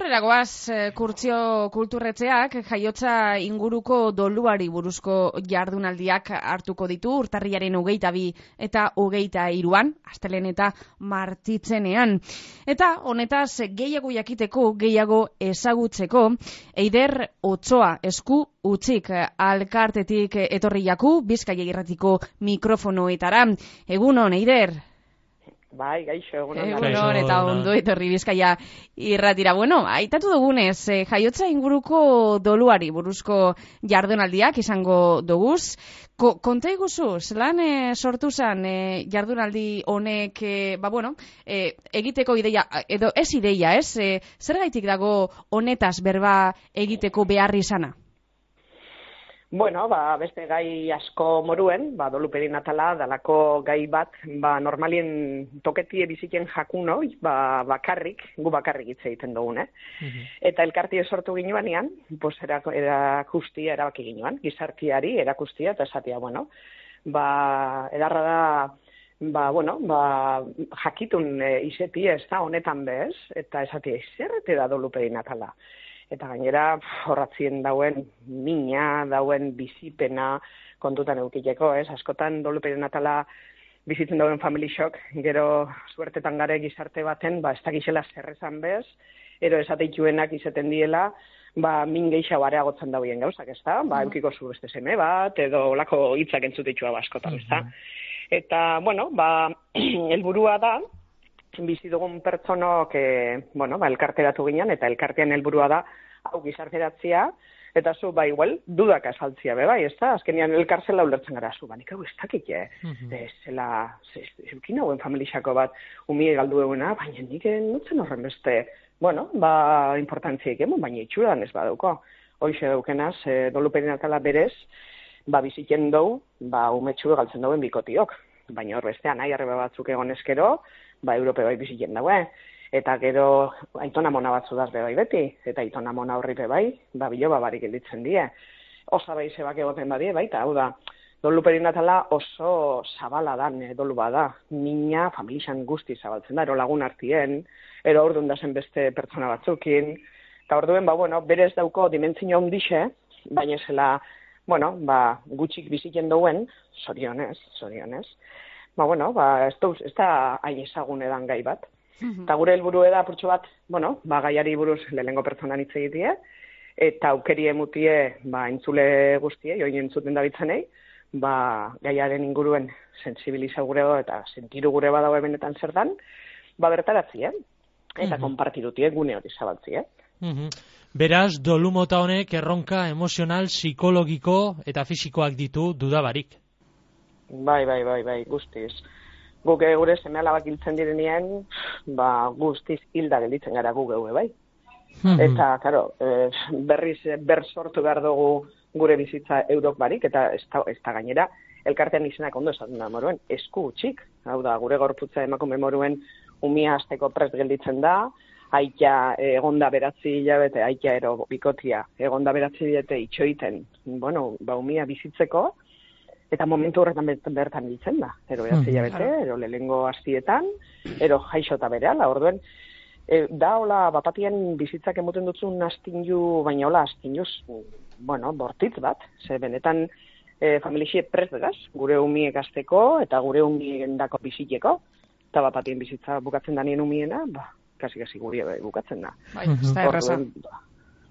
Aurrera goaz, eh, kurtzio kulturretzeak jaiotza inguruko doluari buruzko jardunaldiak hartuko ditu urtarriaren hogeita bi eta hogeita iruan, astelen eta martitzenean. Eta honetaz gehiago jakiteko, gehiago ezagutzeko, eider otsoa esku utzik alkartetik etorri jaku, bizkaia irratiko mikrofonoetara. Egunon, eider? Bai, gaixo, egunon. Egunon, eta ondo etorri bizkaia irratira. Bueno, aitatu dugunez, eh, jaiotza inguruko doluari buruzko jardunaldiak izango doguz. Ko, konta iguzu, zelan eh, sortu zen eh, jardunaldi honek, eh, ba bueno, eh, egiteko ideia, edo ez ideia, ez? Eh, zer gaitik dago honetaz berba egiteko beharri izana? Bueno, ba, beste gai asko moruen, ba, dolu natala, dalako gai bat, ba, normalien toketie biziken jakun ba, bakarrik, gu bakarrik hitz egiten dugun, eh? Mhm. Eta elkarti sortu ginuan ean, pues, erakustia erabaki ginuan, gizartiari erakustia, eta esatia, bueno, ba, edarra da, ba, bueno, ba, jakitun e, izeti ez da honetan bez, eta esatia, zerrete da dolu natala eta gainera horratzien dauen mina, dauen bizipena kontutan eukiteko, ez? Askotan doluperen natala bizitzen dauen family shock, gero suertetan gare gizarte baten, ba, ez da gizela zerrezan bez, ero esateituenak izaten diela, ba, min geixa bareagotzen dauen gauzak, ez da? Ba, eukiko zu beste seme bat, edo olako hitzak entzutitxua baskotan, ez da? Eta, bueno, ba, helburua da, bizi dugun pertsonok, e, bueno, ba, elkarteratu ginen, eta elkartean helburua da, hau gizarteratzia, eta zu, ba, igual, dudak asaltzia, be, bai, ez da? Azkenian elkartzela ulertzen gara, zu, ba, nik hau ez dakik, eh? Mm -hmm. zela, zeukin hauen familixako bat, umie galdu eguna, baina nik nutzen horren beste, bueno, ba, importantziek emon, baina itxuran ez badauko. Hoxe daukenaz, e, dolu perinatala berez, ba, biziken dugu, ba, umetxu galtzen duen bikotiok. Baina hor bestean, nahi arreba batzuk egon eskero, ba, Europe bai bizitzen daue. Eta gero aitona mona batzu daz bai beti, eta aitona mona horri bai, ba, bilo babarik gelditzen die. Osa bai zebak egoten badie, baita, hau da, dolu perinatala oso zabala dan, eh, dolu bada, nina familixan guzti zabaltzen da, ero lagun artien, ero orduan da zen beste pertsona batzukin, eta orduen, ba, bueno, berez dauko dimentzio ondixe, baina zela, bueno, ba, gutxik biziken duen, sorionez, sorionez, ba, bueno, ba, ez, da, ez da hain ezagun edan gai bat. Mhm. Eta gure helburu da purtsu bat, bueno, ba, gaiari buruz lehengo pertsona hitz egitie, eta aukeri emutie, ba, entzule guztie, join entzuten da bitzenei, ba, gaiaren inguruen sensibiliza gure eta sentiru gure badago benetan zer dan, ba, bertaratzi, eh? Eta mm -hmm. gune hori zabaltzi, eh? Mhm. Beraz, dolumota honek erronka emozional, psikologiko eta fisikoak ditu dudabarik. Bai, bai, bai, bai, guztiz. Guk gure seme alabak hiltzen direnien, ba, guztiz hilda gelditzen gara gu geue, bai. Hmm. Eta, karo, e, berriz ber sortu behar dugu gure bizitza eurok barik, eta ez da, gainera, elkartean izenak ondo esaten da moruen, esku utxik. Hau da, gure gorputza emakume moruen umia azteko prest gelditzen da, aikia egonda beratzi hilabete, aikia ero bikotia, egonda beratzi hilabete itxoiten, bueno, ba, umia bizitzeko, eta momentu horretan bertan ditzen da. Ero mm, bete, ero lehengo hastietan, ero jaixo eta bere ala, orduen, e, da hola, bapatien bizitzak emoten dutzun astinju, baina hola astinju, bueno, bortitz bat, ze benetan e, familixie presdegaz, gure umiek azteko eta gure umien dako bizitzeko, eta bapatien bizitza bukatzen da nien umiena, ba, kasi-kasi guri bukatzen da. Bai, ez da errazan.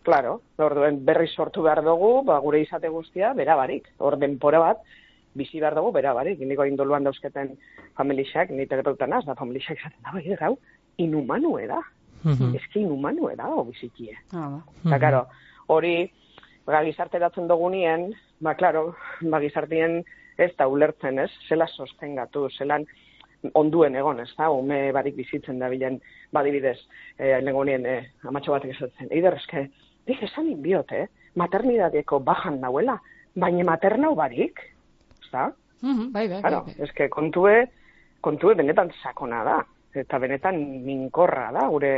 Claro, orduen berri sortu behar dugu, ba, gure izate guztia, bera barik. Hor denpora bat, bizi behar dugu, bera, barik, niko indoluan dauzketen familiak, ni terapeutan az, da familiak esaten da, bai, gau, inumanu da. Mm -hmm. Eski inumanu da, o bizikie. Ah, ba. karo, hori, ba, gizarteratzen dugu nien, ba, klaro, ba, gizartien ez da ulertzen, ez, zela sostengatu, zelan onduen egon, ez da, ume barik bizitzen da bilen, badibidez, eh, lengo nien, eh, amatxo batek esatzen, eider, eske, dik esan inbiot, eh, maternidadeko bajan nauela, baina maternau barik, ezta? Mm bai, bai, claro, bai, bai. Eske kontue, kontue benetan sakona da, eta benetan minkorra da, gure,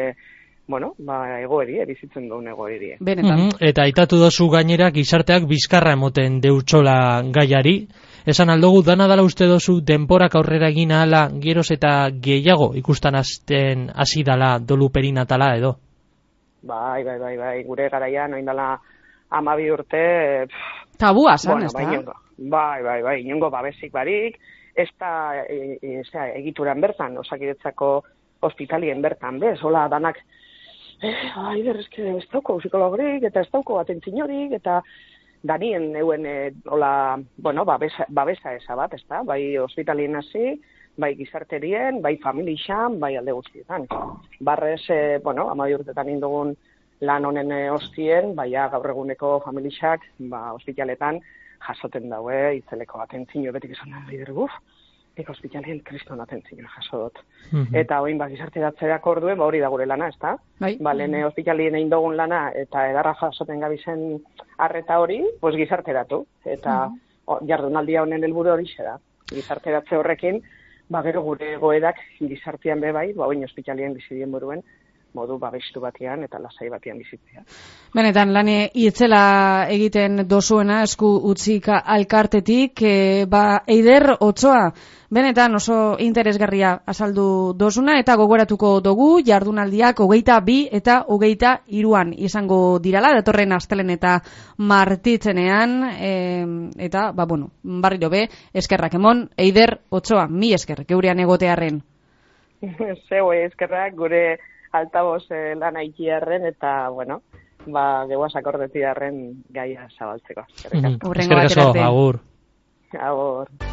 bueno, ba, egoeri, bizitzen duen egoeri. Benetan. Mm Eta aitatu dozu gainera, gizarteak bizkarra emoten deutxola gaiari, esan aldogu, dana dala uste dozu, denporak aurrera egin ala, geroz eta gehiago ikustan azten hasi dala dolu perinatala edo? bai, bai, bai, bai, gure garaian, oin dela amabi urte, pff, Tabua, zan, bueno, ez da? inongo, bai, bai, bai, inongo babesik barik, ez da, e, e, zera, egituran bertan, osakidetzako hospitalien bertan, bez, hola, danak, eh, ai, berrezke, ez dauko psikologorik, eta ez dauko atentzinorik, eta danien euen, e, hola, bueno, babesa, babesa esa bat, ez da, bai hospitalien hasi, bai gizarterien, bai familixan, bai alde guztietan. Barrez, e, bueno, amabi urtetan indugun lan honen e, ostien, bai ja, gaur eguneko familixak, ba, hospitaletan, jasoten daue, itzeleko atentzino betik esan da, bider, uf, nik hospitalien kriston atentzino jaso dut. Mhm. Eta hoin ba, gizarteratzeak orduen, ba, hori da gure lana, ez da? Bai. Ba, lehen eh, hospitalien egin dugun lana, eta edarra jasoten gabizen arreta hori, pues gizarteratu. Eta o, jardunaldia honen helburu hori da. Gizarteratze horrekin, ba, gero gure goedak gizartean be bai, ba, oin hospitalien bizidien buruen, modu babestu batean eta lasai batean bizitzea. Benetan, lane itzela egiten dozuena esku utzika alkartetik, e, ba, eider otsoa, benetan oso interesgarria azaldu dozuna, eta gogoratuko dugu jardunaldiak hogeita bi eta hogeita iruan izango dirala, datorren astelen eta martitzenean, e, eta, ba, bueno, barriro be, eskerrak emon, eider otsoa, mi esker, geurean egotearren. Zeu eskerrak gure altaboz eh, lan aikiarren eta, bueno, ba, geuaz akordetiarren gaia zabaltzeko. Eskerrik asko. Hurrengo Eskerrik asko, batera arte. agur. Agur.